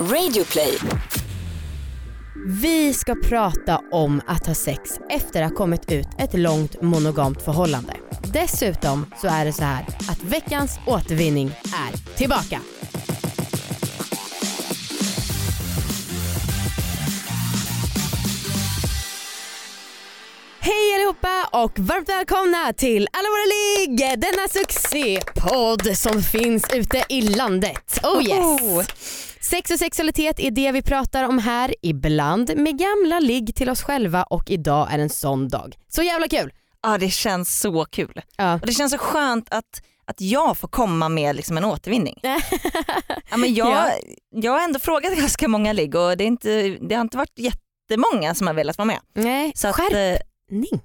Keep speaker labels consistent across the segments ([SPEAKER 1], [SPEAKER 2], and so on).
[SPEAKER 1] Radioplay.
[SPEAKER 2] Vi ska prata om att ha sex efter att ha kommit ut ett långt monogamt förhållande. Dessutom så är det så här att veckans återvinning är tillbaka. Hej allihopa och varmt välkomna till Alla våra ligg! Denna succépodd som finns ute i landet. Oh yes! Sex och sexualitet är det vi pratar om här, ibland med gamla ligg till oss själva och idag är en sån dag. Så jävla kul!
[SPEAKER 3] Ja det känns så kul.
[SPEAKER 2] Ja.
[SPEAKER 3] Och det känns så skönt att, att jag får komma med liksom en återvinning. ja, men jag,
[SPEAKER 2] Ja.
[SPEAKER 3] jag har ändå frågat ganska många ligg och det, är inte, det har inte varit jättemånga som har velat vara med.
[SPEAKER 2] Nej,
[SPEAKER 3] Så att,
[SPEAKER 2] skärpning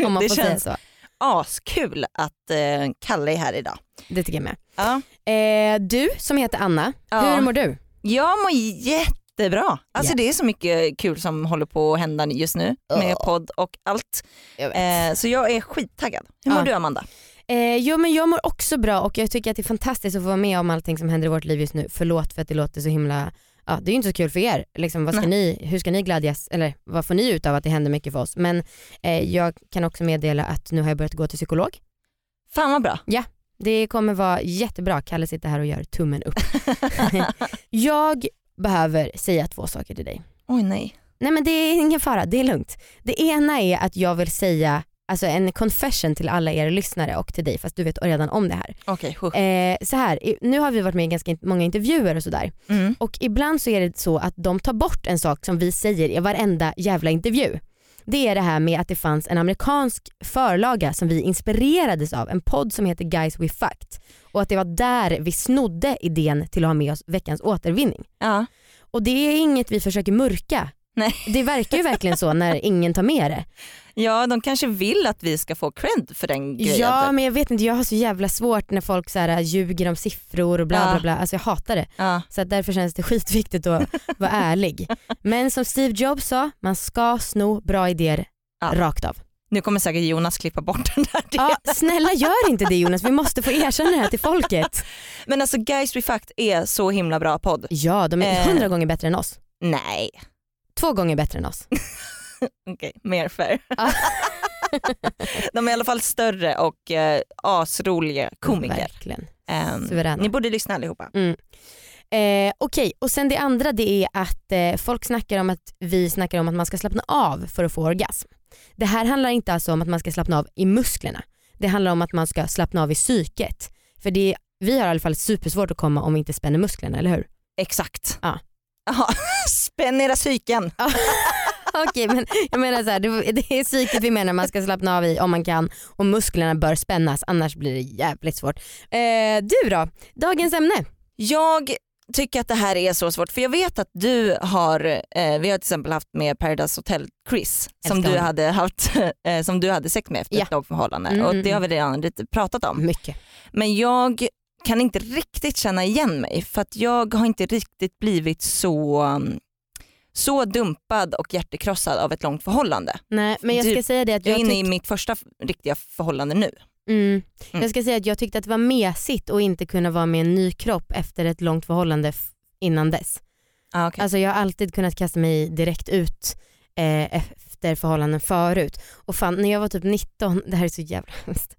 [SPEAKER 3] eh,
[SPEAKER 2] om man
[SPEAKER 3] det
[SPEAKER 2] får säga
[SPEAKER 3] känns-
[SPEAKER 2] så.
[SPEAKER 3] Askul att eh, Kalle är här idag.
[SPEAKER 2] Det tycker jag med.
[SPEAKER 3] Ja.
[SPEAKER 2] Eh, du som heter Anna,
[SPEAKER 3] Ja.
[SPEAKER 2] hur mår du?
[SPEAKER 3] Jag mår jättebra. Alltså
[SPEAKER 2] Ja.
[SPEAKER 3] det är så mycket kul som håller på att hända just nu med
[SPEAKER 2] Ja.
[SPEAKER 3] podd och allt.
[SPEAKER 2] Jag
[SPEAKER 3] Eh, så jag är skittaggad. Hur mår
[SPEAKER 2] Ja.
[SPEAKER 3] du Amanda?
[SPEAKER 2] Eh, jo men jag mår också bra och jag tycker att det är fantastiskt att få vara med om allting som händer i vårt liv just nu. Förlåt för att det låter så himla, ja det är ju inte så kul för er. Liksom, vad ska ni, hur ska ni glädjas, eller vad får ni ut av att det händer mycket för oss? Men eh, jag kan också meddela att nu har jag börjat gå till psykolog.
[SPEAKER 3] Fan vad bra.
[SPEAKER 2] Det kommer vara jättebra, Kalle sitter här och gör tummen upp. jag behöver säga två saker till dig.
[SPEAKER 3] Oj nej.
[SPEAKER 2] Nej men det är ingen fara, det är lugnt. Det ena är att jag vill säga alltså en confession till alla er lyssnare och till dig fast du vet redan om det här.
[SPEAKER 3] Husch.
[SPEAKER 2] Eh, så här, nu har vi varit med i ganska många intervjuer och sådär
[SPEAKER 3] mm.
[SPEAKER 2] och ibland så är det så att de tar bort en sak som vi säger i varenda jävla intervju. Det är det här med att det fanns en amerikansk förlaga som vi inspirerades av, en podd som heter Guys We Fucked och att det var där vi snodde idén till att ha med oss veckans återvinning.
[SPEAKER 3] Ja.
[SPEAKER 2] Och det är inget vi försöker mörka.
[SPEAKER 3] Nej.
[SPEAKER 2] Det verkar ju verkligen så när ingen tar med det.
[SPEAKER 3] ja, de kanske vill att vi ska få cred för den grejen.
[SPEAKER 2] Ja
[SPEAKER 3] typ.
[SPEAKER 2] men jag vet inte, jag har så jävla svårt när folk så här, ljuger om siffror och bla
[SPEAKER 3] Ja.
[SPEAKER 2] bla bla. Alltså jag hatar det.
[SPEAKER 3] ja.
[SPEAKER 2] Så därför känns det skitviktigt att vara ärlig. Men som Steve Jobs sa, man ska sno bra idéer
[SPEAKER 3] Ja.
[SPEAKER 2] rakt av.
[SPEAKER 3] Nu kommer säkert Jonas klippa bort den där delen.
[SPEAKER 2] Ja, snälla gör inte det Jonas, vi måste få erkänna det här till folket.
[SPEAKER 3] Men alltså Guys We Fucked är så himla bra podd.
[SPEAKER 2] Ja, de är
[SPEAKER 3] Eh.
[SPEAKER 2] hundra gånger bättre än oss.
[SPEAKER 3] Nej,
[SPEAKER 2] Två gånger bättre än oss.
[SPEAKER 3] okej, mer fair. De är i alla fall större och eh, asroliga komiker.
[SPEAKER 2] Verkligen. Suveräna.
[SPEAKER 3] ni borde lyssna allihopa.
[SPEAKER 2] Eh, Okej, och sen det andra det är att eh, folk snackar om att vi snackar om att man ska slappna av för att få orgasm. Det här handlar inte alltså om att man ska slappna av i musklerna. Det handlar om att man ska slappna av i psyket. För det, vi har i alla fall supersvårt att komma om vi inte spänner musklerna, eller hur?
[SPEAKER 3] Exakt.
[SPEAKER 2] Ja.
[SPEAKER 3] Jaha, Spänn era psyken.
[SPEAKER 2] Okej men jag menar så här, det, är psyket vi menar man ska slappna av i om man kan och musklerna bör spännas annars blir det jävligt svårt. Eh, du då, dagens ämne?
[SPEAKER 3] Jag tycker att det här är så svårt för jag vet att du har, eh, vi har till exempel haft med Paradise Hotel Chris som du, hade haft, eh, som du hade sex med efter
[SPEAKER 2] Ja.
[SPEAKER 3] ett långt förhållande
[SPEAKER 2] Mm,
[SPEAKER 3] och
[SPEAKER 2] mm,
[SPEAKER 3] det har vi redan lite pratat om.
[SPEAKER 2] Mycket.
[SPEAKER 3] Men jag kan inte riktigt känna igen mig för att jag har inte riktigt blivit så, um, så dumpad och hjärtekrossad av ett långt förhållande.
[SPEAKER 2] Nej men jag ska
[SPEAKER 3] Typ,
[SPEAKER 2] säga det att
[SPEAKER 3] Jag
[SPEAKER 2] jag,
[SPEAKER 3] är inne i mitt första riktiga förhållande nu.
[SPEAKER 2] mm,
[SPEAKER 3] Mm.
[SPEAKER 2] jag ska säga att jag tyckte att det var mesigt att inte kunna vara med en ny kropp efter ett långt förhållande innan dess.
[SPEAKER 3] Ah, okay.
[SPEAKER 2] Alltså jag har alltid kunnat kasta mig direkt ut eh, efter förhållanden förut. Och fan när jag var typ 19, det här är så jävla hemskt.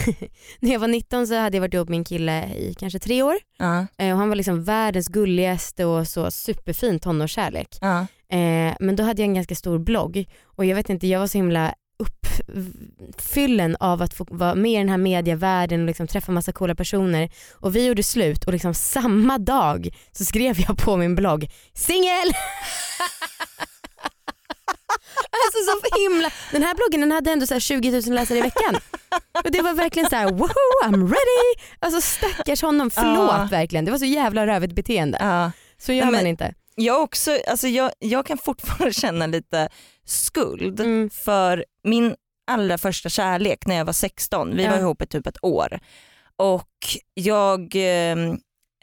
[SPEAKER 2] när jag var 19 så hade jag varit ihop med en kille i kanske tre år.
[SPEAKER 3] ja,
[SPEAKER 2] Eh, och han var liksom världens gulligaste och så superfin tonårskärlek.
[SPEAKER 3] ja.
[SPEAKER 2] Eh, men då hade jag en ganska stor blogg och jag vet inte, jag var så himla uppfyllen av att få vara med i den här medievärlden och liksom träffa massa coola personer. Och vi gjorde slut och liksom samma dag så skrev jag på min blogg singel! alltså så himla, den här bloggen den hade ändå så här 20 000 läsare i veckan. Och det var verkligen så här: woho I'm ready! Alltså stackars honom, förlåt
[SPEAKER 3] Ja.
[SPEAKER 2] verkligen. Det var så jävla rövigt beteende.
[SPEAKER 3] ja.
[SPEAKER 2] Så gör
[SPEAKER 3] Men-
[SPEAKER 2] man inte.
[SPEAKER 3] Jag, också, alltså jag, jag kan fortfarande känna lite skuld
[SPEAKER 2] Mm.
[SPEAKER 3] för min allra första kärlek när jag var 16. Vi
[SPEAKER 2] Ja.
[SPEAKER 3] var ihop i typ ett år och jag eh,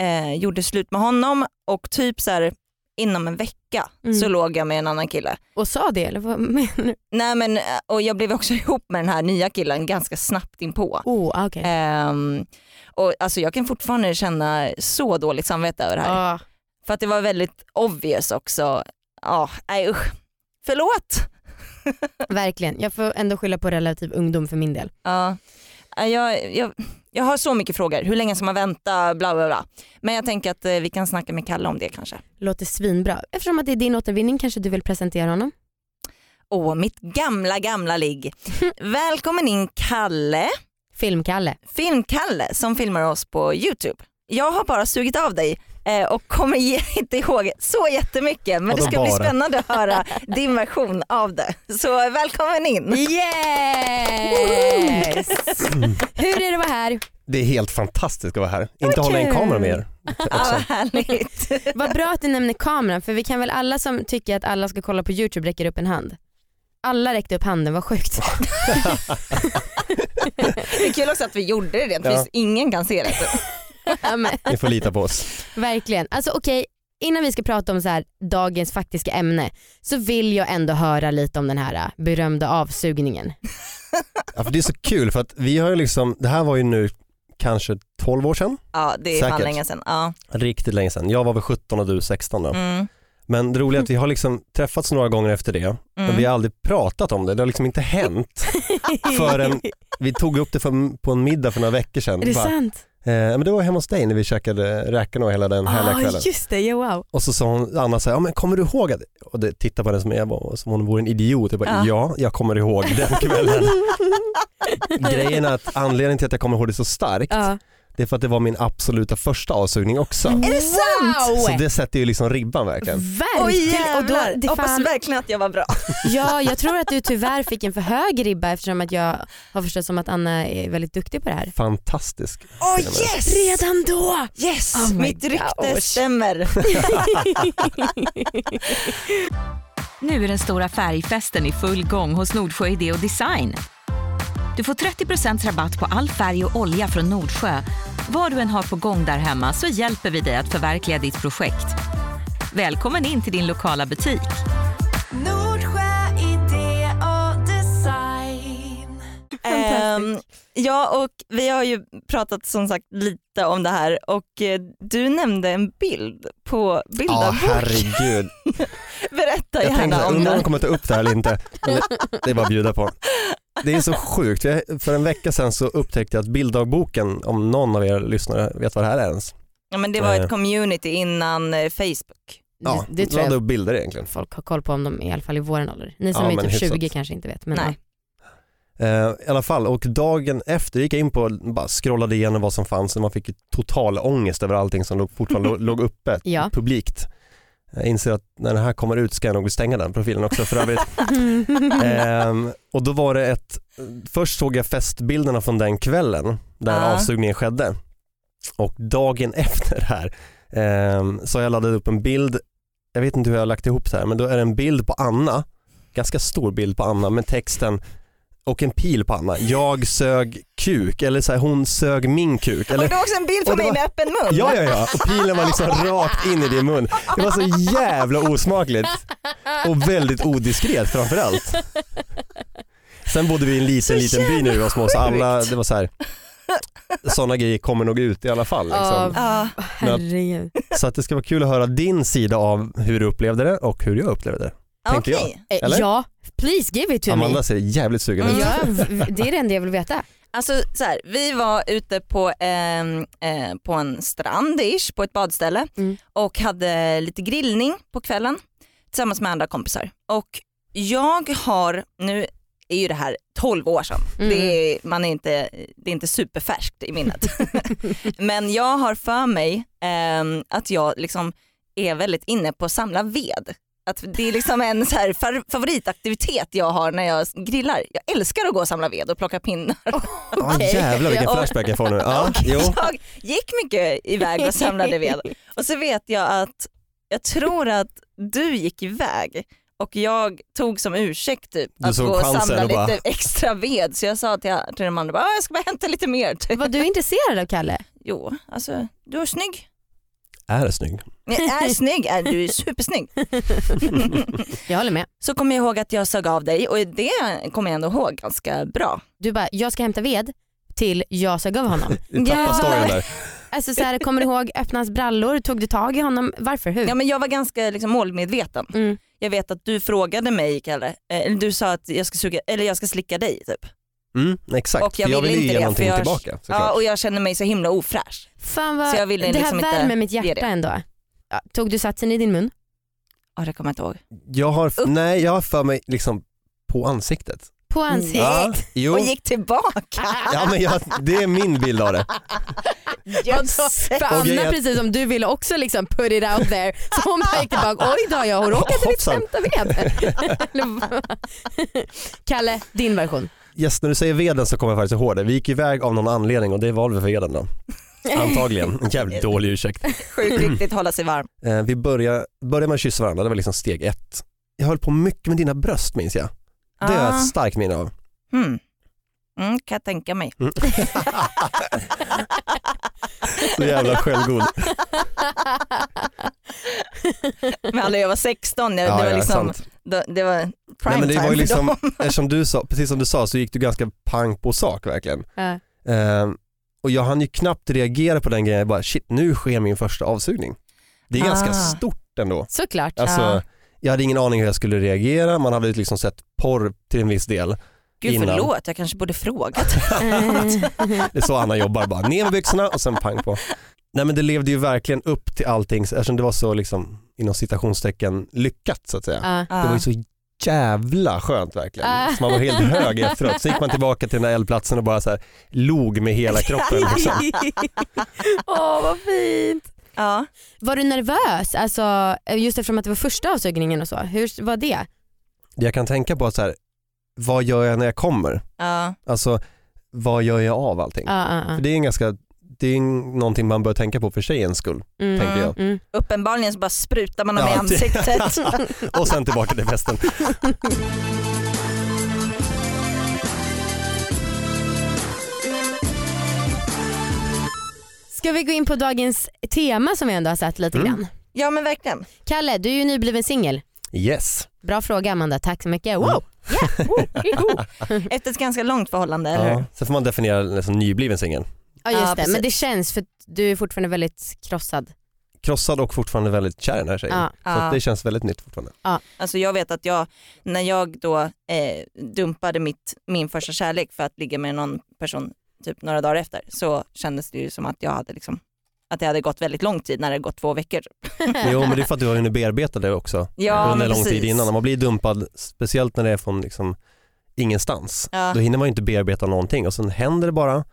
[SPEAKER 3] eh, gjorde slut med honom och typ så här inom en vecka
[SPEAKER 2] Mm.
[SPEAKER 3] så låg jag med en annan kille.
[SPEAKER 2] Och sa det eller vad menar du?
[SPEAKER 3] Nej men eh, och jag blev också ihop med den här nya killen ganska snabbt inpå.
[SPEAKER 2] Oh, ah, okej.
[SPEAKER 3] Ehm, och alltså jag kan fortfarande känna så dåligt samvete över det här.
[SPEAKER 2] Ah,
[SPEAKER 3] För att det var väldigt obvious också. Ja, nej usch. Förlåt.
[SPEAKER 2] Verkligen. Jag får ändå skylla på relativ ungdom för min del.
[SPEAKER 3] Ja. Ja, Jag, jag, jag har så mycket frågor. Hur länge ska man vänta? Bla bla bla. Men jag tänker att eh, vi kan snacka med Kalle om det kanske.
[SPEAKER 2] Låter svinbra. Eftersom att det är din återvinning kanske du vill presentera honom?
[SPEAKER 3] Åh, mitt gamla gamla ligg. Välkommen in Kalle,
[SPEAKER 2] Filmkalle.
[SPEAKER 3] Filmkalle som filmar oss på YouTube. Jag har bara sugit av dig eh, och kommer ge inte ihåg så jättemycket men det ska bli spännande att höra din version av det. Så eh, välkommen in.
[SPEAKER 2] Yes! Hur är det att vara här?
[SPEAKER 1] Det är helt fantastiskt att vara här. Inte hålla en kamera med er.
[SPEAKER 3] Ja, härligt.
[SPEAKER 2] Vad bra att du nämner kameran för vi kan väl alla som tycker att alla ska kolla på YouTube räcker upp en hand. Alla räckte upp handen, vad sjukt.
[SPEAKER 3] Det är kul också att vi gjorde det
[SPEAKER 1] ja.
[SPEAKER 3] ingen kan se det.
[SPEAKER 1] Ni får lita på oss.
[SPEAKER 2] verkligen. Alltså okej, innan vi ska prata om så här, dagens faktiska ämne så vill jag ändå höra lite om den här äh, berömda avsugningen.
[SPEAKER 1] Ja, för det är så kul för att vi har ju liksom, det här var ju nu kanske 12 år sedan,
[SPEAKER 3] Ja det är fan
[SPEAKER 1] Säkert.
[SPEAKER 3] länge sedan. Ja.
[SPEAKER 1] riktigt länge sedan. Jag var väl 17 och du 16 då.
[SPEAKER 3] Mm.
[SPEAKER 1] Men det roliga är att vi har liksom träffats några gånger efter det, men
[SPEAKER 3] Mm.
[SPEAKER 1] vi har aldrig pratat om det. Det har liksom inte hänt förrän vi tog upp det för, på en middag för några veckor sedan.
[SPEAKER 2] Är det
[SPEAKER 1] Bara,
[SPEAKER 2] sant?
[SPEAKER 1] Eh, men det var hemma hos dig när vi käkade räkorna och hela den härliga
[SPEAKER 2] Ah,
[SPEAKER 1] kvällen.
[SPEAKER 2] just det, ja, wow.
[SPEAKER 1] Och så sa hon, Anna så här, ja, men kommer du ihåg att, och det, titta på henne som jag var, som hon vore en idiot. Jag bara,
[SPEAKER 3] Ja.
[SPEAKER 1] ja. jag kommer ihåg den kvällen. Grejen är att anledningen till att jag kommer ihåg det så starkt,
[SPEAKER 2] Ja.
[SPEAKER 1] Det är för att det var min absoluta första avsugning också.
[SPEAKER 3] Är det sant?
[SPEAKER 1] Så det sätter ju liksom ribban verkligen.
[SPEAKER 2] Verkligen.
[SPEAKER 3] Oj
[SPEAKER 2] och då, det
[SPEAKER 3] hoppas
[SPEAKER 2] fan,
[SPEAKER 3] verkligen att jag var bra.
[SPEAKER 2] ja, jag tror att du tyvärr fick en för hög ribba eftersom att jag har förstått som att Anna är väldigt duktig på det här.
[SPEAKER 1] Fantastisk.
[SPEAKER 3] Oh yes!
[SPEAKER 2] Redan då!
[SPEAKER 3] Yes,
[SPEAKER 2] Oh
[SPEAKER 3] mitt rykte
[SPEAKER 2] gosh.
[SPEAKER 3] stämmer.
[SPEAKER 4] Nu är den stora färgfesten i full gång hos Nordsjö Idé och Design. Du får 30% rabatt på all färg och olja från Nordsjö. Vad du än har på gång där hemma så hjälper vi dig att förverkliga ditt projekt. Välkommen in till din lokala butik.
[SPEAKER 5] Nordsjö idé och design.
[SPEAKER 3] Ehm, ja och vi har ju pratat som sagt lite om det här och eh, du nämnde en bild på
[SPEAKER 1] Ja
[SPEAKER 3] bildagbok.
[SPEAKER 1] herregud.
[SPEAKER 3] Berätta
[SPEAKER 1] Jag tänkte
[SPEAKER 3] gärna
[SPEAKER 1] här,
[SPEAKER 3] om
[SPEAKER 1] undrar om
[SPEAKER 3] det.
[SPEAKER 1] de kommer ta upp det här eller inte. Men Det är bara att bjuda på. Det är så sjukt. För en vecka sedan så upptäckte jag att bilddagboken, om någon av er lyssnare vet vad det här är ens.
[SPEAKER 3] Ja, men det var
[SPEAKER 1] Eh.
[SPEAKER 3] ett community innan eh, Facebook.
[SPEAKER 1] Ja,
[SPEAKER 2] det, det tror jag
[SPEAKER 1] upp bilder egentligen.
[SPEAKER 2] folk har koll på om de i alla fall i våran ålder. Ni som
[SPEAKER 1] Ja,
[SPEAKER 2] är typ
[SPEAKER 1] hyfsat.
[SPEAKER 2] 20 kanske inte vet. Men
[SPEAKER 3] Nej.
[SPEAKER 1] Eh, I alla fall, och dagen efter gick jag in på, bara scrollade igenom vad som fanns och man fick total ångest över allting som låg, fortfarande låg- låg uppe
[SPEAKER 2] Ja.
[SPEAKER 1] publikt. Jag inser att när det här kommer ut ska jag nog stänga den profilen också för övrigt. Ehm, och då var det ett, först såg jag festbilderna från den kvällen där
[SPEAKER 3] Ja.
[SPEAKER 1] avsugningen skedde. Och dagen efter det här ehm, så har jag laddat upp en bild, jag vet inte hur jag har lagt ihop det här, men då är det en bild på Anna, ganska stor bild på Anna med texten och en pil på Anna, jag sög kuk, eller så här, hon sög min kuk. Eller,
[SPEAKER 3] Och det var också en bild på mig
[SPEAKER 1] var-
[SPEAKER 3] med öppen mun.
[SPEAKER 1] Ja, ja, ja. Och pilen var liksom rakt in i din mun. Det var så jävla osmakligt och väldigt odiskret framförallt. Sen bodde vi i en liten, liten by när vi var små så alla, det var så här. Sådana grejer kommer nog ut i alla fall. Liksom.
[SPEAKER 3] Ja.
[SPEAKER 2] Herregud.
[SPEAKER 1] Så att det ska vara kul att höra din sida av hur du upplevde det och hur jag upplevde det. Tänker jag.
[SPEAKER 2] Eh,
[SPEAKER 1] Eller?
[SPEAKER 2] Ja, please give it to
[SPEAKER 1] Amanda
[SPEAKER 2] me.
[SPEAKER 1] ser jävligt sugen ut.
[SPEAKER 2] Ja, det är det enda jag vill veta.
[SPEAKER 3] Alltså så här, vi var ute på, ehm, eh, på en strand ish, på ett badställe
[SPEAKER 2] Mm.
[SPEAKER 3] och hade lite grillning på kvällen tillsammans med andra kompisar. Och jag har, nu är ju det här 12 år sedan,
[SPEAKER 2] Mm.
[SPEAKER 3] det, är, man är inte, det är inte superfärskt i minnet. Men jag har för mig ehm, att jag liksom är väldigt inne på att samla ved. Att det är liksom en så här favoritaktivitet jag har när jag grillar. Jag älskar att gå och samla ved och plocka pinnar.
[SPEAKER 1] Ja,
[SPEAKER 2] Okej.
[SPEAKER 1] jävlar vilken flashback jag får nu. Ja.
[SPEAKER 3] Jag gick mycket iväg och samlade ved och så vet jag att jag tror att du gick iväg och jag tog som ursäkt typ
[SPEAKER 1] Du
[SPEAKER 3] att gå och samla
[SPEAKER 1] och bara-
[SPEAKER 3] lite extra ved så jag sa till, till de andra bara, "Ah, jag ska bara hämta lite mer.
[SPEAKER 2] Var du intresserad av Kalle?
[SPEAKER 3] Jo, alltså du är snygg.
[SPEAKER 1] Är snygg?
[SPEAKER 3] Jag är snygg, är du är supersnygg.
[SPEAKER 2] Jag håller med.
[SPEAKER 3] Så kommer jag ihåg att jag sög av dig och det kommer jag ändå ihåg ganska bra.
[SPEAKER 2] Du bara, jag ska hämta ved till jag sög av honom.
[SPEAKER 3] Ja.
[SPEAKER 1] storyn där.
[SPEAKER 2] Alltså så här, kommer du ihåg öppna hans brallor? Tog du tag i honom? Varför? Hur?
[SPEAKER 3] Ja, men jag var ganska liksom, målmedveten.
[SPEAKER 2] Mm.
[SPEAKER 3] Jag vet att du frågade mig Kalle, eh, eller du sa att jag ska, suga, eller jag ska slicka dig typ.
[SPEAKER 1] Mm, exakt,
[SPEAKER 3] Och jag
[SPEAKER 1] för jag
[SPEAKER 3] ville
[SPEAKER 1] vill ju
[SPEAKER 3] inte
[SPEAKER 1] ge
[SPEAKER 3] det,
[SPEAKER 1] någonting
[SPEAKER 3] jag-
[SPEAKER 1] tillbaka såklart.
[SPEAKER 3] Ja, och jag känner mig så himla ofräsch.
[SPEAKER 2] Fan vad,
[SPEAKER 3] Så jag ville
[SPEAKER 2] det här
[SPEAKER 3] liksom inte
[SPEAKER 2] värmer mitt hjärta ändå. Ja, tog du satsen i din mun?
[SPEAKER 3] Ja, det kommer jag inte ihåg.
[SPEAKER 1] Jag har,
[SPEAKER 3] Upp.
[SPEAKER 1] nej jag har för mig liksom på ansiktet.
[SPEAKER 2] På ansiktet?
[SPEAKER 1] Ja, jo.
[SPEAKER 3] Och gick tillbaka.
[SPEAKER 1] Ja, men jag, det är min bild av det.
[SPEAKER 2] För Anna precis som du ville också liksom put it out there så hon bara gick tillbaka, oj då jag har råkat ditt
[SPEAKER 1] Hoppsan.
[SPEAKER 2] sämsta ved. Kalle, din version.
[SPEAKER 1] Yes, när du säger veden så kommer jag faktiskt ihåg det. Vi gick iväg av någon anledning och det var väl för veden då. Antagligen, en jävligt dålig ursäkt.
[SPEAKER 3] Sjukt viktigt hålla sig varm.
[SPEAKER 1] Eh, vi började, började med att kyssa varandra, det var liksom steg ett. Jag höll på mycket med dina bröst minns jag. Det har jag
[SPEAKER 3] Ah.
[SPEAKER 1] ett starkt minne av.
[SPEAKER 3] Mm. Mm, kan jag tänka mig.
[SPEAKER 1] Så jävla självgod.
[SPEAKER 3] Men alla jag var 16, det,
[SPEAKER 1] Ja,
[SPEAKER 3] det var
[SPEAKER 1] ja,
[SPEAKER 3] liksom,
[SPEAKER 1] sant.
[SPEAKER 3] det, det var prime
[SPEAKER 1] Nej, men det
[SPEAKER 3] time
[SPEAKER 1] var ju
[SPEAKER 3] för
[SPEAKER 1] liksom,
[SPEAKER 3] dem.
[SPEAKER 1] eftersom du sa, precis som du sa så gick du ganska pang på sak verkligen.
[SPEAKER 2] Ja.
[SPEAKER 1] Eh, och jag hann ju knappt reagera på den grejen, jag bara shit nu sker min första avsugning. Det är ganska
[SPEAKER 3] Ah.
[SPEAKER 1] stort ändå.
[SPEAKER 2] Såklart.
[SPEAKER 1] Alltså,
[SPEAKER 3] Ja.
[SPEAKER 1] Jag hade ingen aning hur jag skulle reagera, man hade liksom sett porr till en viss del.
[SPEAKER 3] Gud
[SPEAKER 1] innan.
[SPEAKER 3] förlåt, jag kanske borde frågat.
[SPEAKER 1] Det är så Anna jobbar, bara ner med byxorna och sen pang på. Nej men det levde ju verkligen upp till allting eftersom det var så liksom inom citationstecken lyckat så att säga.
[SPEAKER 2] Ja.
[SPEAKER 1] Det var ju så jävla skönt verkligen.
[SPEAKER 2] Ah.
[SPEAKER 1] Så man var helt hög efteråt. Så gick man tillbaka till den där eldplatsen och bara så här, log med hela kroppen. Liksom.
[SPEAKER 2] Åh vad fint.
[SPEAKER 3] Ja.
[SPEAKER 2] Var du nervös? Alltså, just eftersom att det var första avsugningen och så. Hur var det?
[SPEAKER 1] Jag kan tänka på så här, vad gör jag när jag kommer?
[SPEAKER 3] Ja.
[SPEAKER 1] Alltså vad gör jag av allting?
[SPEAKER 2] Ja, ja,
[SPEAKER 1] För det är en ganska, det är någonting man bör tänka på för tjejens skull.
[SPEAKER 2] Mm,
[SPEAKER 1] tänker jag.
[SPEAKER 2] Mm.
[SPEAKER 3] Uppenbarligen så bara sprutar man dem i
[SPEAKER 1] Ja, det-
[SPEAKER 3] ansiktet.
[SPEAKER 1] Och sen tillbaka till festen.
[SPEAKER 2] Ska vi gå in på dagens tema som vi ändå har sett lite
[SPEAKER 1] Mm.
[SPEAKER 2] grann?
[SPEAKER 3] Ja men verkligen.
[SPEAKER 2] Kalle, du är ju nybliven singel.
[SPEAKER 1] Yes.
[SPEAKER 2] Bra fråga Amanda, tack så mycket.
[SPEAKER 1] Mm.
[SPEAKER 2] Wow. Yeah. Woo. Iho.
[SPEAKER 3] Efter ett ganska långt förhållande, eller
[SPEAKER 1] Ja.
[SPEAKER 3] hur?
[SPEAKER 1] Sen får man definiera liksom nybliven singel.
[SPEAKER 2] Ja just
[SPEAKER 3] Ja,
[SPEAKER 2] det,
[SPEAKER 3] precis.
[SPEAKER 2] men det känns för du är fortfarande väldigt krossad.
[SPEAKER 1] Krossad och fortfarande väldigt kär i den här tjejen.
[SPEAKER 2] Ja.
[SPEAKER 1] Så
[SPEAKER 3] Ja.
[SPEAKER 1] att det känns väldigt nytt fortfarande.
[SPEAKER 3] Alltså jag vet att jag, när jag då eh, dumpade mitt, min första kärlek för att ligga med någon person typ några dagar efter så kändes det ju som att jag hade liksom att det hade gått väldigt lång tid när det hade gått två veckor.
[SPEAKER 1] Jo men det är för att du har hunnit bearbeta det också
[SPEAKER 3] Ja,
[SPEAKER 1] under lång tid innan. Man blir dumpad, speciellt när det är från liksom ingenstans,
[SPEAKER 3] Ja.
[SPEAKER 1] då hinner man ju inte bearbeta någonting och sen händer det bara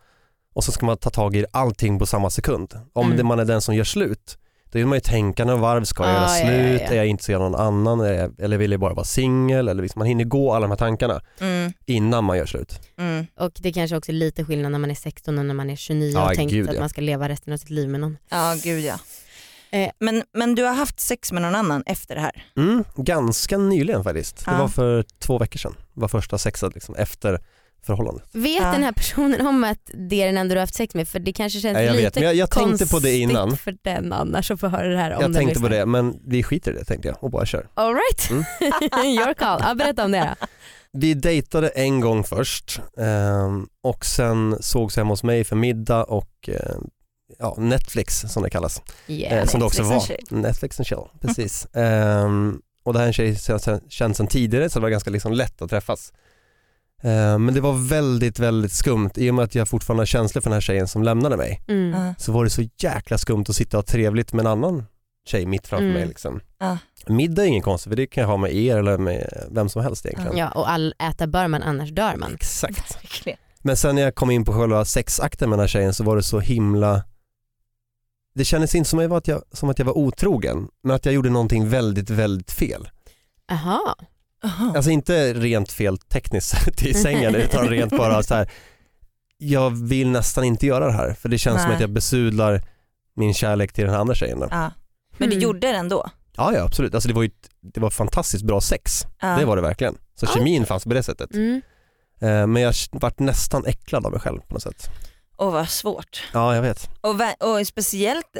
[SPEAKER 1] och så ska man ta tag i allting på samma sekund. Om
[SPEAKER 2] Mm.
[SPEAKER 1] det man är den som gör slut, då vill man ju tänka några varv, ska jag
[SPEAKER 2] Ah,
[SPEAKER 1] göra
[SPEAKER 2] ja, ja,
[SPEAKER 1] slut,
[SPEAKER 2] ja.
[SPEAKER 1] är jag intresserad av någon annan jag, eller vill jag bara vara singel? Eller liksom, man hinner gå alla de här tankarna
[SPEAKER 3] Mm,
[SPEAKER 1] innan man gör slut.
[SPEAKER 3] mm.
[SPEAKER 2] Och det kanske också är lite skillnad när man är 16 och när man är 29
[SPEAKER 1] Ja,
[SPEAKER 2] och tänkt
[SPEAKER 1] gud,
[SPEAKER 2] att
[SPEAKER 1] ja.
[SPEAKER 2] man ska leva resten av sitt liv med någon.
[SPEAKER 3] Ja gud ja.
[SPEAKER 2] Eh.
[SPEAKER 3] Men, men du har haft sex med någon annan efter det här?
[SPEAKER 1] Mm, ganska nyligen faktiskt. Det
[SPEAKER 3] Ja.
[SPEAKER 1] var för två veckor sedan. Det var första sexet liksom, efter förhållandet.
[SPEAKER 2] Vet
[SPEAKER 3] Ja.
[SPEAKER 2] den här personen om att det är den enda du har haft sex med? För det kanske känns
[SPEAKER 1] Ja, jag
[SPEAKER 2] lite
[SPEAKER 1] vet, men jag, jag tänkte på det innan.
[SPEAKER 2] för den annars att få höra det här om
[SPEAKER 1] Jag
[SPEAKER 2] den
[SPEAKER 1] tänkte på
[SPEAKER 2] lyssnar.
[SPEAKER 1] det men vi skiter i det tänkte jag och bara kör.
[SPEAKER 2] All right.
[SPEAKER 1] Mm.
[SPEAKER 2] Your call. Ja, berätta om det då.
[SPEAKER 1] Vi dejtade en gång först ehm, och sen sågs hemma hos mig för middag och ehm, ja, Netflix som det kallas.
[SPEAKER 2] Yeah.
[SPEAKER 1] Eh, som det också
[SPEAKER 3] Netflix
[SPEAKER 1] var. Netflix and chill, precis. Ehm, och det här är en tjej som jag känt sedan tidigare så det var ganska liksom lätt att träffas. Ehm, men det var väldigt, väldigt skumt i och med att jag fortfarande har känslor för den här tjejen som lämnade mig.
[SPEAKER 2] Mm.
[SPEAKER 1] Så var det så jäkla skumt att sitta och ha trevligt med en annan tjej mitt framför
[SPEAKER 2] Mm.
[SPEAKER 1] mig. Liksom.
[SPEAKER 3] Ja.
[SPEAKER 1] Middag är ingen konstigt för det kan jag ha med er eller med vem som helst egentligen.
[SPEAKER 2] Ja, och all äta bör man annars dör man.
[SPEAKER 1] Exakt.
[SPEAKER 3] Verkligen.
[SPEAKER 1] Men sen när jag kom in på själva sexakten med den här tjejen så var det så himla det kändes inte som att, jag, som att jag var otrogen men att jag gjorde någonting väldigt, väldigt fel.
[SPEAKER 2] Jaha.
[SPEAKER 3] Jaha.
[SPEAKER 1] Alltså inte rent fel tekniskt i sängen utan rent bara så här. jag vill nästan inte göra det här för det känns som
[SPEAKER 3] Nej.
[SPEAKER 1] att jag besudlar min kärlek till den andra tjejen. Då.
[SPEAKER 3] Ja. Men du
[SPEAKER 2] Mm.
[SPEAKER 3] gjorde det ändå?
[SPEAKER 1] Ja, ja absolut, alltså det var ju ett, det var fantastiskt bra sex,
[SPEAKER 3] Ja.
[SPEAKER 1] det var det verkligen. Så
[SPEAKER 2] Ja.
[SPEAKER 1] kemin fanns på det sättet.
[SPEAKER 2] Mm.
[SPEAKER 1] Eh, Men jag vart nästan äcklad av mig själv på något sätt.
[SPEAKER 3] Åh vad svårt.
[SPEAKER 1] Ja, jag vet.
[SPEAKER 3] Och, och speciellt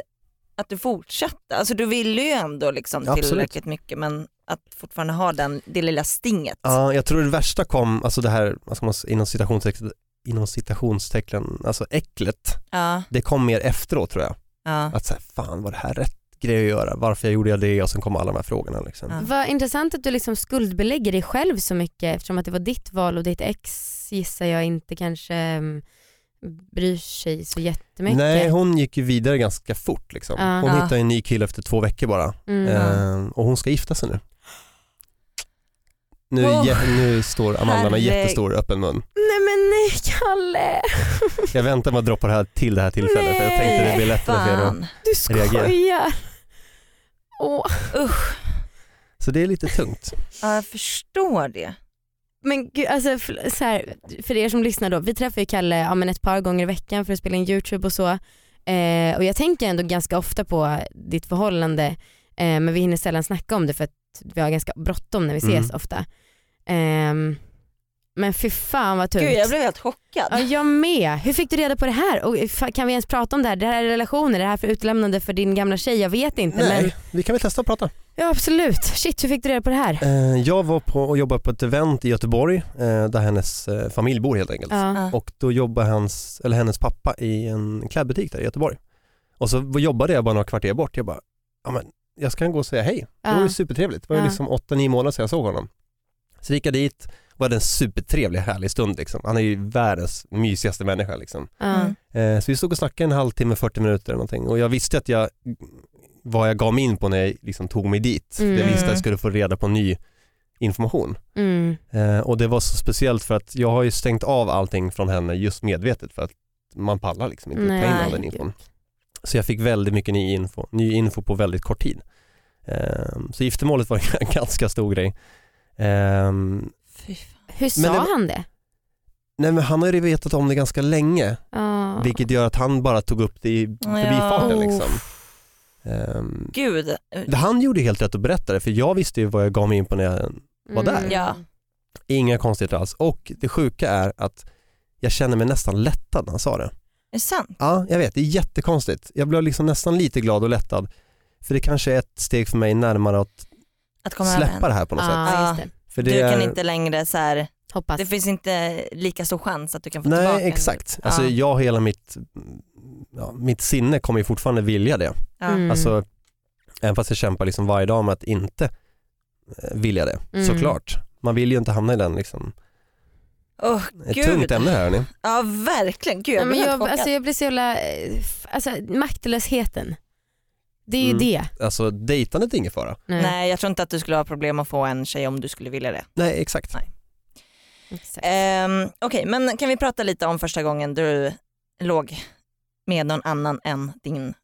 [SPEAKER 3] att du fortsatte. Alltså du ville ju ändå liksom
[SPEAKER 1] Ja,
[SPEAKER 3] tillräckligt mycket men att fortfarande ha den, det lilla stinget.
[SPEAKER 1] Ja, jag tror det värsta kom, alltså det här, vad ska man, s- inom citationstecken, inom citationstecken, alltså äcklet,
[SPEAKER 3] Ja,
[SPEAKER 1] det kom mer efteråt tror jag.
[SPEAKER 3] ja.
[SPEAKER 1] Att säga, fan var det här rätt grej att göra? Varför gjorde jag det? Och sen kom alla de här frågorna. Liksom.
[SPEAKER 3] Ja.
[SPEAKER 2] Vad intressant att du liksom skuldbelägger dig själv så mycket eftersom att det var ditt val och ditt ex gissar jag inte kanske mm, bryr sig så jättemycket.
[SPEAKER 1] Nej, hon gick ju vidare ganska fort. Liksom.
[SPEAKER 2] Ja.
[SPEAKER 1] Hon
[SPEAKER 3] Ja.
[SPEAKER 1] hittade en ny kille efter två veckor bara.
[SPEAKER 2] mm.
[SPEAKER 1] Eh, och hon ska gifta sig nu. Nu, jä- nu står Amanda med
[SPEAKER 3] herre-
[SPEAKER 1] jättestor öppen mun.
[SPEAKER 2] Nej men nej Kalle,
[SPEAKER 1] Jag väntar med att droppa det här till det här tillfället för jag tänkte det blir lättare för er. att-
[SPEAKER 3] Fan.
[SPEAKER 2] du
[SPEAKER 1] Reagera.
[SPEAKER 2] skojar. Åh.
[SPEAKER 3] Usch,
[SPEAKER 1] Så det är lite tungt.
[SPEAKER 3] ja, jag förstår det.
[SPEAKER 2] Men gud, alltså, för, så här, för er som lyssnar då, vi träffar ju Kalle ja, men ett par gånger i veckan för att spela in YouTube och så. Eh, och jag tänker ändå ganska ofta på ditt förhållande eh, men vi hinner sällan snacka om det för att vi har ganska bråttom när vi ses
[SPEAKER 1] Mm.
[SPEAKER 2] ofta. Ehm, men fy fan vad tungt.
[SPEAKER 3] Gud jag blev helt chockad.
[SPEAKER 2] Ja, jag med. Hur fick du reda på det här? Och kan vi ens prata om det här? Det här är relationer, det här är för utlämnande för din gamla tjej, jag vet inte.
[SPEAKER 1] Nej,
[SPEAKER 2] Men,
[SPEAKER 1] vi kan väl testa att prata.
[SPEAKER 2] ja absolut. Shit, hur fick du reda på det här?
[SPEAKER 1] Eh, jag var på och jobbade på ett event i Göteborg eh, där hennes eh, familj bor helt enkelt.
[SPEAKER 2] Ja.
[SPEAKER 1] Och då jobbade hans, eller hennes pappa i en klädbutik där i Göteborg. Och så jobbade jag bara några kvarter bort. Jag bara, ja men jag ska gå och säga hej. Det var ju supertrevligt. Det var ju liksom 8-9 månader sedan jag såg honom. Så gick jag dit och hade en supertrevlig härlig stund liksom. Han är ju världens mysigaste människa liksom. Eh, så vi stod och snackade en halvtimme, 40 minuter eller någonting och jag visste att jag, vad jag gav mig in på när jag liksom tog mig dit.
[SPEAKER 2] Mm.
[SPEAKER 1] Jag visste att jag skulle få reda på ny information.
[SPEAKER 2] Mm.
[SPEAKER 1] Eh, och det var så speciellt för att jag har ju stängt av allting från henne just medvetet för att man pallar liksom inte ta in all den infon. Så jag fick väldigt mycket ny info, ny info på väldigt kort tid. Eh, så giftermålet var en ganska stor grej. Eh,
[SPEAKER 3] Fy fan.
[SPEAKER 2] Hur sa
[SPEAKER 1] Men det
[SPEAKER 2] han det?
[SPEAKER 1] nej men han har ju vetat om det ganska länge
[SPEAKER 2] Ja.
[SPEAKER 1] vilket gör att han bara tog upp det i förbifarten
[SPEAKER 2] Oh.
[SPEAKER 1] liksom. Ehm,
[SPEAKER 3] Gud.
[SPEAKER 1] det- han gjorde helt rätt att berätta det för jag visste ju vad jag gav mig in på när jag var där.
[SPEAKER 2] Mm.
[SPEAKER 3] Ja.
[SPEAKER 1] Inga konstigheter alls och det sjuka är att jag känner mig nästan lättad när han sa det.
[SPEAKER 3] Är det sant?
[SPEAKER 1] Ja, jag vet, det är jättekonstigt. Jag blev liksom nästan lite glad och lättad. För det kanske är ett steg för mig närmare att
[SPEAKER 3] Att komma
[SPEAKER 1] släppa det här på något sätt.
[SPEAKER 2] Ja, just det.
[SPEAKER 1] För det
[SPEAKER 3] Du
[SPEAKER 1] är...
[SPEAKER 3] kan inte längre så här,
[SPEAKER 2] Hoppas.
[SPEAKER 3] det finns inte lika stor chans att du kan få tillbaka
[SPEAKER 1] Nej,
[SPEAKER 3] en-
[SPEAKER 1] exakt. Alltså
[SPEAKER 3] Ja.
[SPEAKER 1] jag, hela mitt, ja, mitt sinne kommer ju fortfarande vilja det.
[SPEAKER 3] Ja.
[SPEAKER 2] Mm.
[SPEAKER 1] Alltså, även fast jag kämpar liksom varje dag med att inte eh, vilja det,
[SPEAKER 2] Mm.
[SPEAKER 1] såklart. Man vill ju inte hamna i den liksom.
[SPEAKER 3] Åh,
[SPEAKER 1] Ett
[SPEAKER 3] Gud.
[SPEAKER 1] tungt ämne här hörni.
[SPEAKER 3] Ja verkligen, gud
[SPEAKER 2] Ja,
[SPEAKER 3] jag
[SPEAKER 2] men
[SPEAKER 3] blev helt
[SPEAKER 2] jag,
[SPEAKER 3] chockad.
[SPEAKER 2] alltså, jag blir så jävla, eh, alltså, maktlösheten. Det är ju
[SPEAKER 1] Mm.
[SPEAKER 2] det.
[SPEAKER 1] Alltså dejtandet är ingen fara.
[SPEAKER 2] Nej.
[SPEAKER 3] Nej jag tror inte att du skulle ha problem att få en tjej om du skulle vilja det.
[SPEAKER 1] Nej exakt.
[SPEAKER 3] Nej.
[SPEAKER 2] Exakt.
[SPEAKER 3] Ehm, Okej men kan vi prata lite om första gången du låg med någon annan än din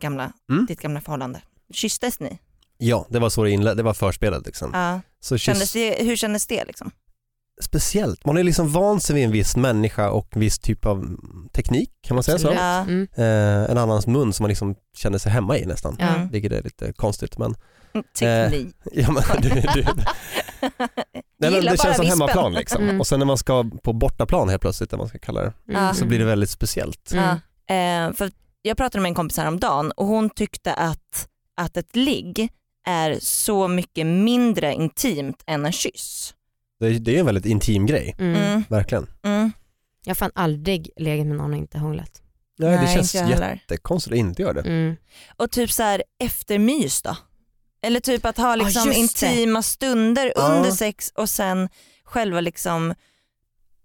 [SPEAKER 3] gamla,
[SPEAKER 1] Mm.
[SPEAKER 3] ditt gamla förhållande? Kysstes ni?
[SPEAKER 1] Ja, det var så det inledde, det var förspelet liksom.
[SPEAKER 3] Ja.
[SPEAKER 1] Så kyss...
[SPEAKER 3] Kändes det, hur kändes det liksom?
[SPEAKER 1] Speciellt. Man ju liksom vant sig vid en viss människa och viss typ av mm, teknik, kan man säga så?
[SPEAKER 3] Ja.
[SPEAKER 2] Mm.
[SPEAKER 1] Eh, en annans mun som man liksom känner sig hemma i nästan.
[SPEAKER 2] Ja.
[SPEAKER 3] Mm.
[SPEAKER 1] Vilket är lite konstigt men,
[SPEAKER 3] Teknik.
[SPEAKER 1] ja, men du, du, nej, men
[SPEAKER 3] Gillar
[SPEAKER 1] det känns som hemmaplan liksom.
[SPEAKER 2] Mm.
[SPEAKER 1] Och sen när man ska på bortaplan helt plötsligt, man ska kalla det,
[SPEAKER 3] Ja.
[SPEAKER 1] så blir det väldigt speciellt.
[SPEAKER 2] Mm.
[SPEAKER 3] Eh, för jag pratade med en kompis häromdagen och hon tyckte att, att ett ligg är så mycket mindre intimt än en kyss.
[SPEAKER 1] Det, det är en väldigt intim grej,
[SPEAKER 2] Mm.
[SPEAKER 3] Mm.
[SPEAKER 1] verkligen.
[SPEAKER 3] Mm.
[SPEAKER 2] Jag har fan aldrig legat med någon och inte hånglat.
[SPEAKER 1] Nej, det
[SPEAKER 3] Nej,
[SPEAKER 1] känns
[SPEAKER 3] inte jag heller.
[SPEAKER 1] jättekonstigt att inte göra det.
[SPEAKER 2] Mm.
[SPEAKER 3] Och typ så här eftermys då? Eller typ att ha liksom
[SPEAKER 2] just det.
[SPEAKER 3] intima stunder
[SPEAKER 1] Ja.
[SPEAKER 3] under sex och sen själva liksom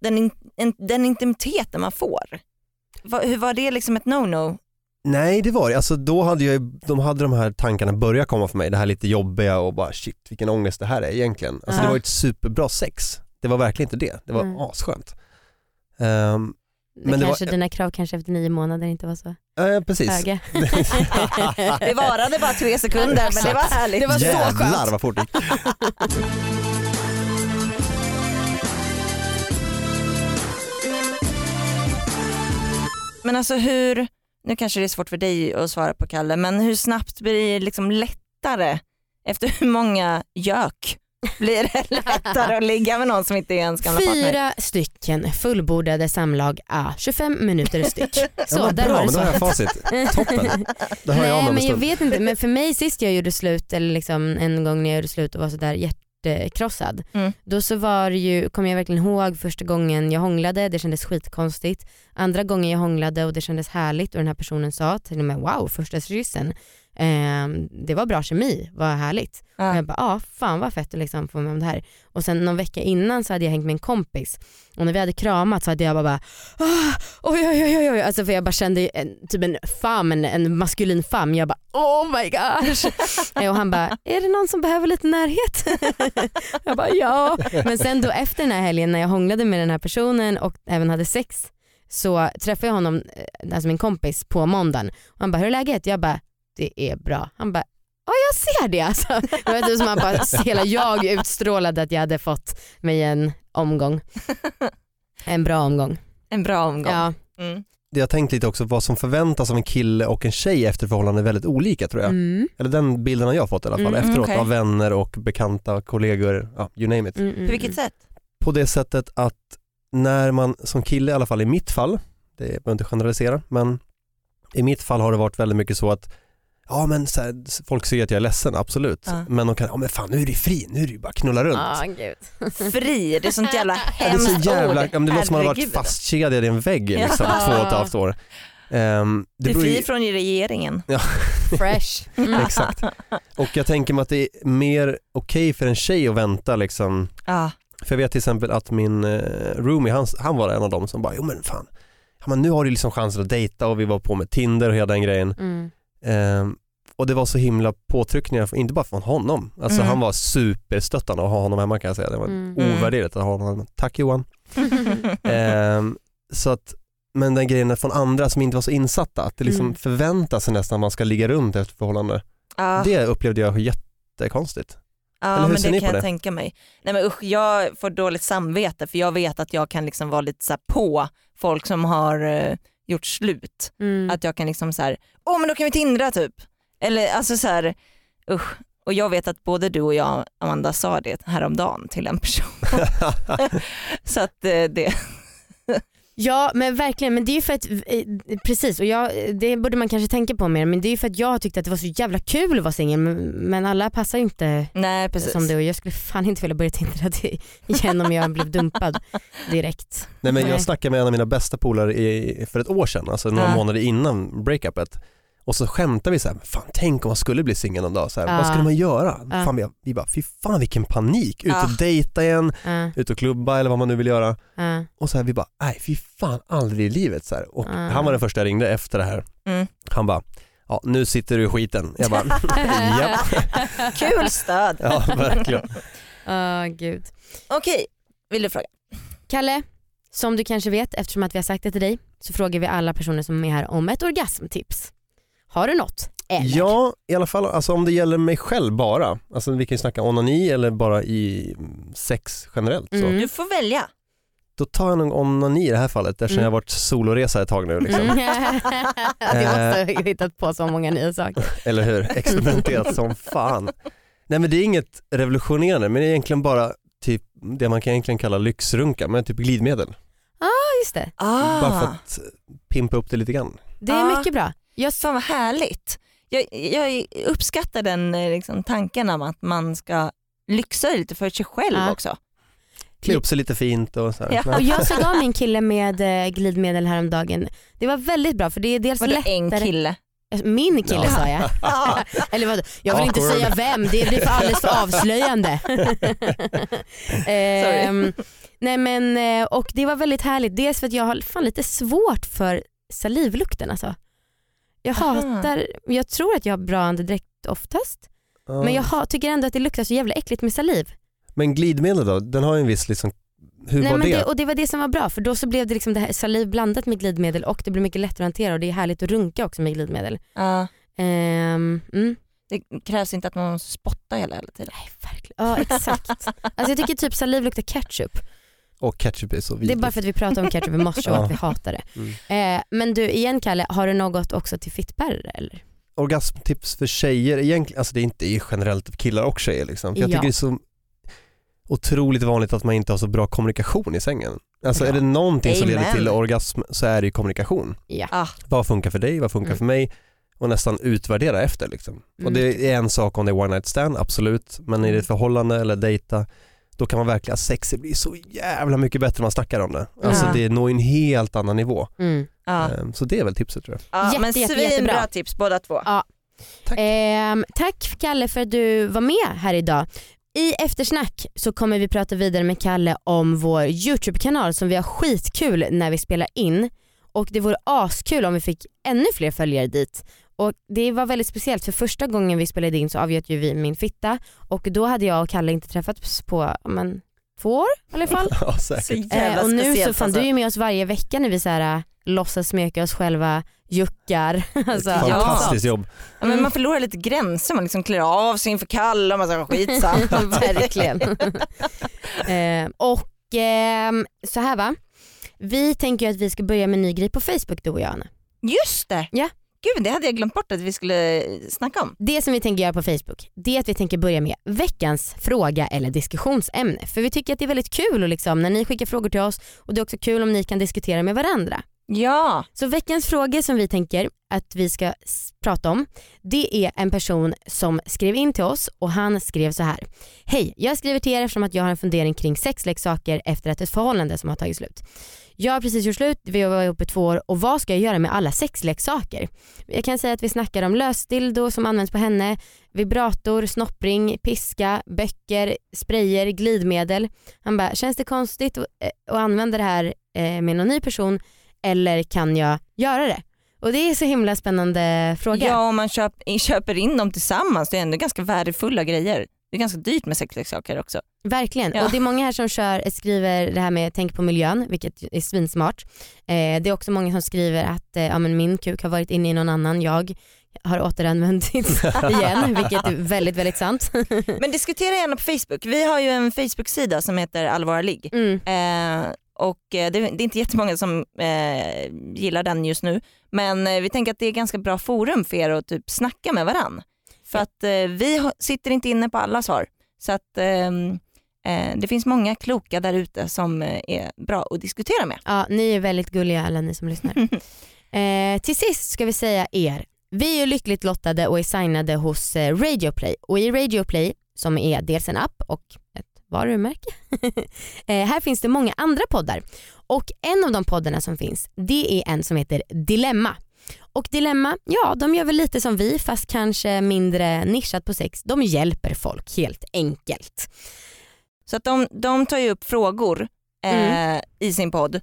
[SPEAKER 3] den, in, in, den intimiteten man får. Va, hur var det liksom ett no-no?
[SPEAKER 1] Nej det var det, alltså då hade jag, de hade de här tankarna börjat komma för mig, det här lite jobbiga och bara shit vilken ångest det här är egentligen. Alltså
[SPEAKER 3] Ja.
[SPEAKER 1] det var ett superbra sex, det var verkligen inte det, det var
[SPEAKER 2] Mm.
[SPEAKER 1] asskönt. Um,
[SPEAKER 2] Men,
[SPEAKER 1] Men det
[SPEAKER 2] kanske
[SPEAKER 1] var-
[SPEAKER 2] dina krav kanske efter nio månader inte var så
[SPEAKER 1] äh, precis.
[SPEAKER 2] höga.
[SPEAKER 3] Det varade bara tre sekunder men det var härligt.
[SPEAKER 2] Det var så
[SPEAKER 1] Jävlar
[SPEAKER 2] skönt.
[SPEAKER 1] vad fort det gick.
[SPEAKER 3] Men alltså hur, nu kanske det är svårt för dig att svara på Kalle, men hur snabbt blir det liksom lättare? Efter hur många gök blir det lättare att ligga med någon som inte är ens gamla partner?
[SPEAKER 2] Fyra stycken fullbordade samlag, ah, 25 minuter styck. Så,
[SPEAKER 1] ja,
[SPEAKER 2] där
[SPEAKER 1] bra,
[SPEAKER 2] har du
[SPEAKER 1] men då har jag facit. Toppen. Det har
[SPEAKER 2] Nej men jag vet inte, men för mig sist jag gjorde slut, eller liksom en gång när jag gjorde slut och var sådär hjärtekrossad.
[SPEAKER 3] Mm.
[SPEAKER 2] Då så var ju, kommer jag verkligen ihåg första gången jag hånglade, det kändes skitkonstigt. Andra gången jag hånglade och det kändes härligt och den här personen sa till och med wow första kyssen, ehm, det var bra kemi, vad härligt. Och
[SPEAKER 3] Ja.
[SPEAKER 2] jag bara, ja fan vad fett att liksom få med om det här. Och sen någon vecka innan så hade jag hängt med en kompis och när vi hade kramat så hade jag bara, bara ah, oj oj oj oj, alltså för jag bara kände en, typ en fam, en, en maskulin fam. Jag bara oh my gosh. och han bara, är det någon som behöver lite närhet? jag bara ja. Men sen då efter den här helgen när jag hånglade med den här personen och även hade sex så träffade jag honom, eh, alltså min kompis på måndagen och han bara, hur är läget? Jag bara, det är bra. Han bara, ja jag ser det alltså. Det var typ som att bara, hela jag utstrålade att jag hade fått mig en omgång. En bra omgång.
[SPEAKER 3] En bra omgång.
[SPEAKER 2] Ja.
[SPEAKER 3] Mm.
[SPEAKER 1] Det jag har tänkt lite också vad som förväntas av en kille och en tjej efter förhållande är väldigt olika tror jag.
[SPEAKER 2] Mm.
[SPEAKER 1] Eller den bilden har jag fått i alla fall
[SPEAKER 2] Mm,
[SPEAKER 1] efteråt
[SPEAKER 3] okej.
[SPEAKER 1] av vänner och bekanta, kollegor, ja, you name it.
[SPEAKER 2] Mm, mm,
[SPEAKER 3] På vilket sätt?
[SPEAKER 1] På det sättet att när man som kille, i alla fall i mitt fall, det behöver inte generalisera, men i mitt fall har det varit väldigt mycket så att Ja men så här, folk säger att jag är ledsen, absolut.
[SPEAKER 3] Ja.
[SPEAKER 1] Men de kan, ja men fan nu är du fri, nu är det ju bara knulla runt.
[SPEAKER 2] Ah, gud.
[SPEAKER 3] Fri, det är sånt jävla
[SPEAKER 1] Ja, det är
[SPEAKER 3] hemskt
[SPEAKER 1] så jävla,
[SPEAKER 3] ord.
[SPEAKER 1] ja, det låter som att man har varit fastkedjad i en vägg i liksom,
[SPEAKER 3] Ja.
[SPEAKER 1] två och ett halvt år. Ehm, det
[SPEAKER 3] Du är fri från regeringen.
[SPEAKER 2] Fresh. Mm.
[SPEAKER 1] Exakt. Och jag tänker mig att det är mer okej för en tjej att vänta liksom.
[SPEAKER 3] Ja.
[SPEAKER 1] För jag vet till exempel att min eh, roomie, han, han var en av dem som bara, jo men fan, ja, men nu har du liksom chansen att dejta och vi var på med Tinder och hela den grejen.
[SPEAKER 2] Mm.
[SPEAKER 1] Ehm, och det var så himla påtryckningar, inte bara från honom. Alltså
[SPEAKER 3] Mm.
[SPEAKER 1] han var superstöttande att ha honom hemma kan jag säga. Det var
[SPEAKER 2] Mm.
[SPEAKER 1] ovärderligt att ha honom hemma. Tack Johan. Ehm, så att, men den grejen från andra som inte var så insatta, att det liksom
[SPEAKER 2] Mm.
[SPEAKER 1] förväntas sig nästan att man ska ligga runt efter förhållande.
[SPEAKER 3] Ja.
[SPEAKER 1] Det upplevde jag jättekonstigt.
[SPEAKER 3] Ja men
[SPEAKER 1] ser
[SPEAKER 3] det kan
[SPEAKER 1] på
[SPEAKER 3] jag
[SPEAKER 1] det?
[SPEAKER 3] tänka mig. Nej men usch, jag får dåligt samvete för jag vet att jag kan liksom vara lite så här på folk som har eh, gjort slut.
[SPEAKER 2] Mm.
[SPEAKER 3] Att jag kan liksom så här, åh men då kan vi tindra typ. Eller alltså så här, usch. Och jag vet att både du och jag Amanda sa det häromdagen till en person. så att eh, det,
[SPEAKER 2] Ja men verkligen, men det är ju för att, eh, precis och jag, det borde man kanske tänka på mer men det är ju för att jag tyckte att det var så jävla kul att vara singel men, alla passar ju inte
[SPEAKER 3] nej precis.
[SPEAKER 2] som det och jag skulle fan inte vilja börja tindra det igen om jag blev dumpad direkt.
[SPEAKER 1] Nej men jag snackade med en av mina bästa polare för ett år sedan, alltså några
[SPEAKER 3] Ja.
[SPEAKER 1] månader innan breakupet. Och så skämtade vi så här, fan tänk om man skulle bli singel någon dag, så här,
[SPEAKER 2] Ja.
[SPEAKER 1] vad skulle man göra?
[SPEAKER 2] Ja.
[SPEAKER 1] Fan, vi, vi bara, fy fan vilken panik, ut och dejta igen, ut och klubba eller vad man nu vill göra. Och så här, vi bara, nej fy fan aldrig i livet. Så här. Och han var den första jag ringde efter det här.
[SPEAKER 3] Mm.
[SPEAKER 1] Han bara, ja nu sitter du i skiten. Jag bara, japp,
[SPEAKER 3] Kul stöd.
[SPEAKER 1] ja verkligen.
[SPEAKER 2] Ah, gud.
[SPEAKER 3] Okej, vill du fråga?
[SPEAKER 2] Kalle, som du kanske vet eftersom att vi har sagt det till dig så frågar vi alla personer som är här om ett orgasmtips. Har du något? Eller?
[SPEAKER 1] Ja, i alla fall alltså, om det gäller mig själv bara. Alltså, vi kan ju snacka onani eller bara i mm, sex generellt. Så.
[SPEAKER 2] Mm.
[SPEAKER 3] Du får välja.
[SPEAKER 1] Då tar jag nog onani i det här fallet eftersom
[SPEAKER 2] Mm.
[SPEAKER 1] jag har varit soloresa ett tag nu. Liksom.
[SPEAKER 2] Mm. du måste ha hittat på så många nya saker.
[SPEAKER 1] Eller hur? Experimenterat som fan. Nej men det är inget revolutionerande men det är egentligen bara typ det man kan egentligen kalla lyxrunka, men typ glidmedel.
[SPEAKER 2] Just det,
[SPEAKER 3] Ah.
[SPEAKER 1] Bara för att pimpa upp det lite grann.
[SPEAKER 2] det är
[SPEAKER 3] Ja.
[SPEAKER 2] mycket bra. Jag
[SPEAKER 3] Fan vad härligt. Jag, jag uppskattar den eh, liksom, tanken om att man ska lyxa lite för sig själv
[SPEAKER 2] Ja.
[SPEAKER 3] också.
[SPEAKER 1] Klä upp sig lite fint och så här.
[SPEAKER 3] Ja.
[SPEAKER 2] Och jag såg av min kille med eh, glidmedel häromdagen. Det var väldigt bra för det är dels
[SPEAKER 3] Vadå
[SPEAKER 2] lättare.
[SPEAKER 3] en kille?
[SPEAKER 2] Min kille
[SPEAKER 1] Ja.
[SPEAKER 2] sa jag.
[SPEAKER 3] Ja.
[SPEAKER 2] Eller vad? Jag vill inte
[SPEAKER 1] Awkward.
[SPEAKER 2] säga vem, det blir för alldeles för avslöjande. Ehm, nej men, eh, och det var väldigt härligt. Dels för att jag har fan lite svårt för salivlukten alltså. Jag
[SPEAKER 3] Aha.
[SPEAKER 2] hatar, jag tror att jag har bra andedräkt oftast.
[SPEAKER 1] Ja.
[SPEAKER 2] Men jag ha, tycker ändå att det luktar så jävla äckligt med saliv.
[SPEAKER 1] Men glidmedel då, den har ju en viss liksom, hur
[SPEAKER 2] Nej,
[SPEAKER 1] var
[SPEAKER 2] men
[SPEAKER 1] det?
[SPEAKER 2] det? Och det var det som var bra för då så blev det liksom det här saliv blandat med glidmedel och det blir mycket lättare att hantera och det är härligt att runka också med glidmedel.
[SPEAKER 3] Ja.
[SPEAKER 2] Ehm, mm.
[SPEAKER 3] Det krävs inte att man måste spotta hela, hela tiden.
[SPEAKER 2] Nej verkligen, ja exakt. Alltså jag tycker typ saliv luktar ketchup.
[SPEAKER 1] Och ketchup är så
[SPEAKER 2] Det är
[SPEAKER 1] vidrigt.
[SPEAKER 2] bara för att vi pratade om ketchup i morse och att vi hatar det.
[SPEAKER 1] Mm.
[SPEAKER 2] Eh, men du igen Kalle, har du något också till fittbärare eller?
[SPEAKER 1] Orgasmtips för tjejer, egentligen, alltså det är inte generellt för killar och tjejer liksom. För jag
[SPEAKER 2] Ja.
[SPEAKER 1] tycker det är så otroligt vanligt att man inte har så bra kommunikation i sängen. Alltså
[SPEAKER 2] Ja.
[SPEAKER 1] är det någonting som leder
[SPEAKER 3] Amen.
[SPEAKER 1] till orgasm så är det ju kommunikation.
[SPEAKER 2] Ja.
[SPEAKER 3] Ah.
[SPEAKER 1] Vad funkar för dig, vad funkar
[SPEAKER 2] Mm.
[SPEAKER 1] för mig? och nästan utvärdera efter. Liksom. Och
[SPEAKER 2] Mm.
[SPEAKER 1] det är en sak om det är one night stand, absolut, men i ett förhållande eller dejta då kan man verkligen, sexet blir så jävla mycket bättre när man snackar om det. Alltså
[SPEAKER 2] Ja.
[SPEAKER 1] det når en helt annan nivå.
[SPEAKER 2] Mm.
[SPEAKER 3] Ja.
[SPEAKER 1] Ehm, Så det är väl tipset tror jag.
[SPEAKER 3] Ja,
[SPEAKER 2] Jätte,
[SPEAKER 3] men
[SPEAKER 2] jätte,
[SPEAKER 3] svinbra tips båda två.
[SPEAKER 2] Ja.
[SPEAKER 1] Tack.
[SPEAKER 2] Ehm, tack Kalle för att du var med här idag. I eftersnack så kommer vi prata vidare med Kalle om vår YouTube-kanal som vi har skitkul när vi spelar in och det vore askul om vi fick ännu fler följare dit. Och Det var väldigt speciellt för första gången vi spelade in så avgöt ju vi min fitta och då hade jag och Kalle inte träffats på men, två år i alla fall.
[SPEAKER 1] Ja,
[SPEAKER 3] Så
[SPEAKER 1] säkert.
[SPEAKER 3] jävla
[SPEAKER 2] Eh, och nu så fan
[SPEAKER 3] alltså.
[SPEAKER 2] du är ju med oss varje vecka när vi så här, äh, låtsas smeka oss själva, juckar. alltså,
[SPEAKER 3] Ja.
[SPEAKER 1] Fantastiskt jobb.
[SPEAKER 3] Ja, men man förlorar lite gränser, man liksom klär av sig inför Kalle och man säger skitsamt.
[SPEAKER 2] Verkligen. eh, och ehm, så här va, vi tänker ju att vi ska börja med en ny grej på Facebook du och jag Anna.
[SPEAKER 3] Just det!
[SPEAKER 2] Ja.
[SPEAKER 3] Gud det hade jag glömt bort att vi skulle snacka om.
[SPEAKER 2] Det som vi tänker göra på Facebook det är att vi tänker börja med veckans fråga eller diskussionsämne. För vi tycker att det är väldigt kul och liksom, när ni skickar frågor till oss och det är också kul om ni kan diskutera med varandra.
[SPEAKER 3] Ja,
[SPEAKER 2] Så veckans frågor som vi tänker att vi ska prata om det är en person som skrev in till oss och han skrev så här. Hej, jag skriver till er eftersom att jag har en fundering kring sexleksaker efter att ett förhållande som har tagit slut. Jag har precis gjort slut, vi har varit ihop i två år och vad ska jag göra med alla sexleksaker? Jag kan säga att vi snackar om lösdildo som används på henne, vibrator, snoppring, piska, böcker, sprayer, glidmedel. Han bara, känns det konstigt att, eh, använda det här eh, med någon ny person eller kan jag göra det? Och det är så himla spännande fråga.
[SPEAKER 3] ja om man köp, köper in dem tillsammans, det är ändå ganska värdefulla grejer. Det är ganska dyrt med sexleksaker också.
[SPEAKER 2] Verkligen.
[SPEAKER 3] Ja.
[SPEAKER 2] Och det är många här som kör, skriver det här med tänk på miljön, vilket är svinsmart. Eh, det är också många som skriver att eh, ja, men min kuk har varit inne i någon annan, jag har återanvänt igen, vilket är väldigt, väldigt sant.
[SPEAKER 3] Men diskutera gärna på Facebook. Vi har ju en Facebook-sida som heter Allvara ligg.
[SPEAKER 2] Mm.
[SPEAKER 3] Eh, och eh, det, det är inte jättemånga som eh, gillar den just nu. Men eh, vi tänker att det är ganska bra forum för er att typ snacka med varann. För att eh, vi sitter inte inne på alla svar. Så att ehm, eh, det finns många kloka där ute som eh, är bra att diskutera med.
[SPEAKER 2] Ja, ni är väldigt gulliga alla ni som lyssnar. eh, till sist ska vi säga er, vi är lyckligt lottade och är signade hos eh, Radioplay och i Radioplay som är dels en app och ett varumärke. eh, här finns det många andra poddar och en av de poddarna som finns det är en som heter Dilemma. Och Dilemma, ja de gör väl lite som vi fast kanske mindre nischat på sex. De hjälper folk helt enkelt.
[SPEAKER 3] Så att de, de tar ju upp frågor eh, i sin podd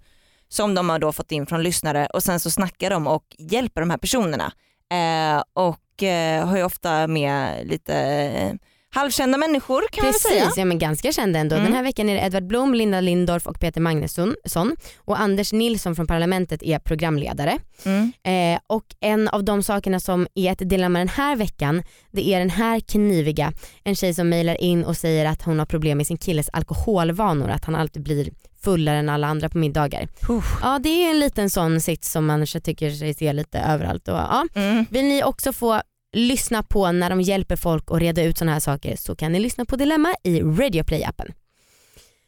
[SPEAKER 3] som de har då fått in från lyssnare och sen så snackar de och hjälper de här personerna. Eh, och eh, har ju ofta med lite eh, halvkända människor kan man väl säga.
[SPEAKER 2] Precis, ja, men ganska kända ändå.
[SPEAKER 3] Mm.
[SPEAKER 2] Den här veckan är det Edvard Blom, Linda Lindorff och Peter Magnusson son. och Anders Nilsson från Parlamentet är programledare.
[SPEAKER 3] Mm.
[SPEAKER 2] Eh, och en av de sakerna som är ett dilemma den här veckan det är den här kniviga, en tjej som mejlar in och säger att hon har problem med sin killes alkoholvanor, att han alltid blir fullare än alla andra på middagar.
[SPEAKER 3] Uff.
[SPEAKER 2] Ja det är en liten sån sits som man tycker sig se lite överallt. Och, ja.
[SPEAKER 3] Mm.
[SPEAKER 2] Vill ni också få lyssna på när de hjälper folk att reda ut sådana här saker så kan ni lyssna på Dilemma i Radioplay-appen.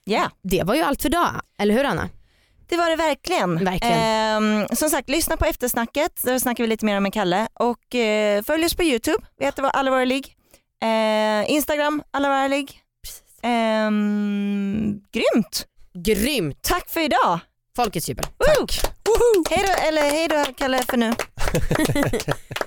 [SPEAKER 3] Ja,
[SPEAKER 2] Det var ju allt för idag, eller hur Anna?
[SPEAKER 3] det var det verkligen.
[SPEAKER 2] Verkligen.
[SPEAKER 3] Ehm, som sagt, lyssna på eftersnacket, där snackar vi lite mer med Kalle. Och eh, följ oss på YouTube, vi heter Allvara ligg. Eh, Instagram, Allvara ligg. Ehm, grymt!
[SPEAKER 2] Grymt!
[SPEAKER 3] Tack för idag!
[SPEAKER 2] Folkets jubel.
[SPEAKER 3] Tack! Hej då, eller hej då Kalle för nu.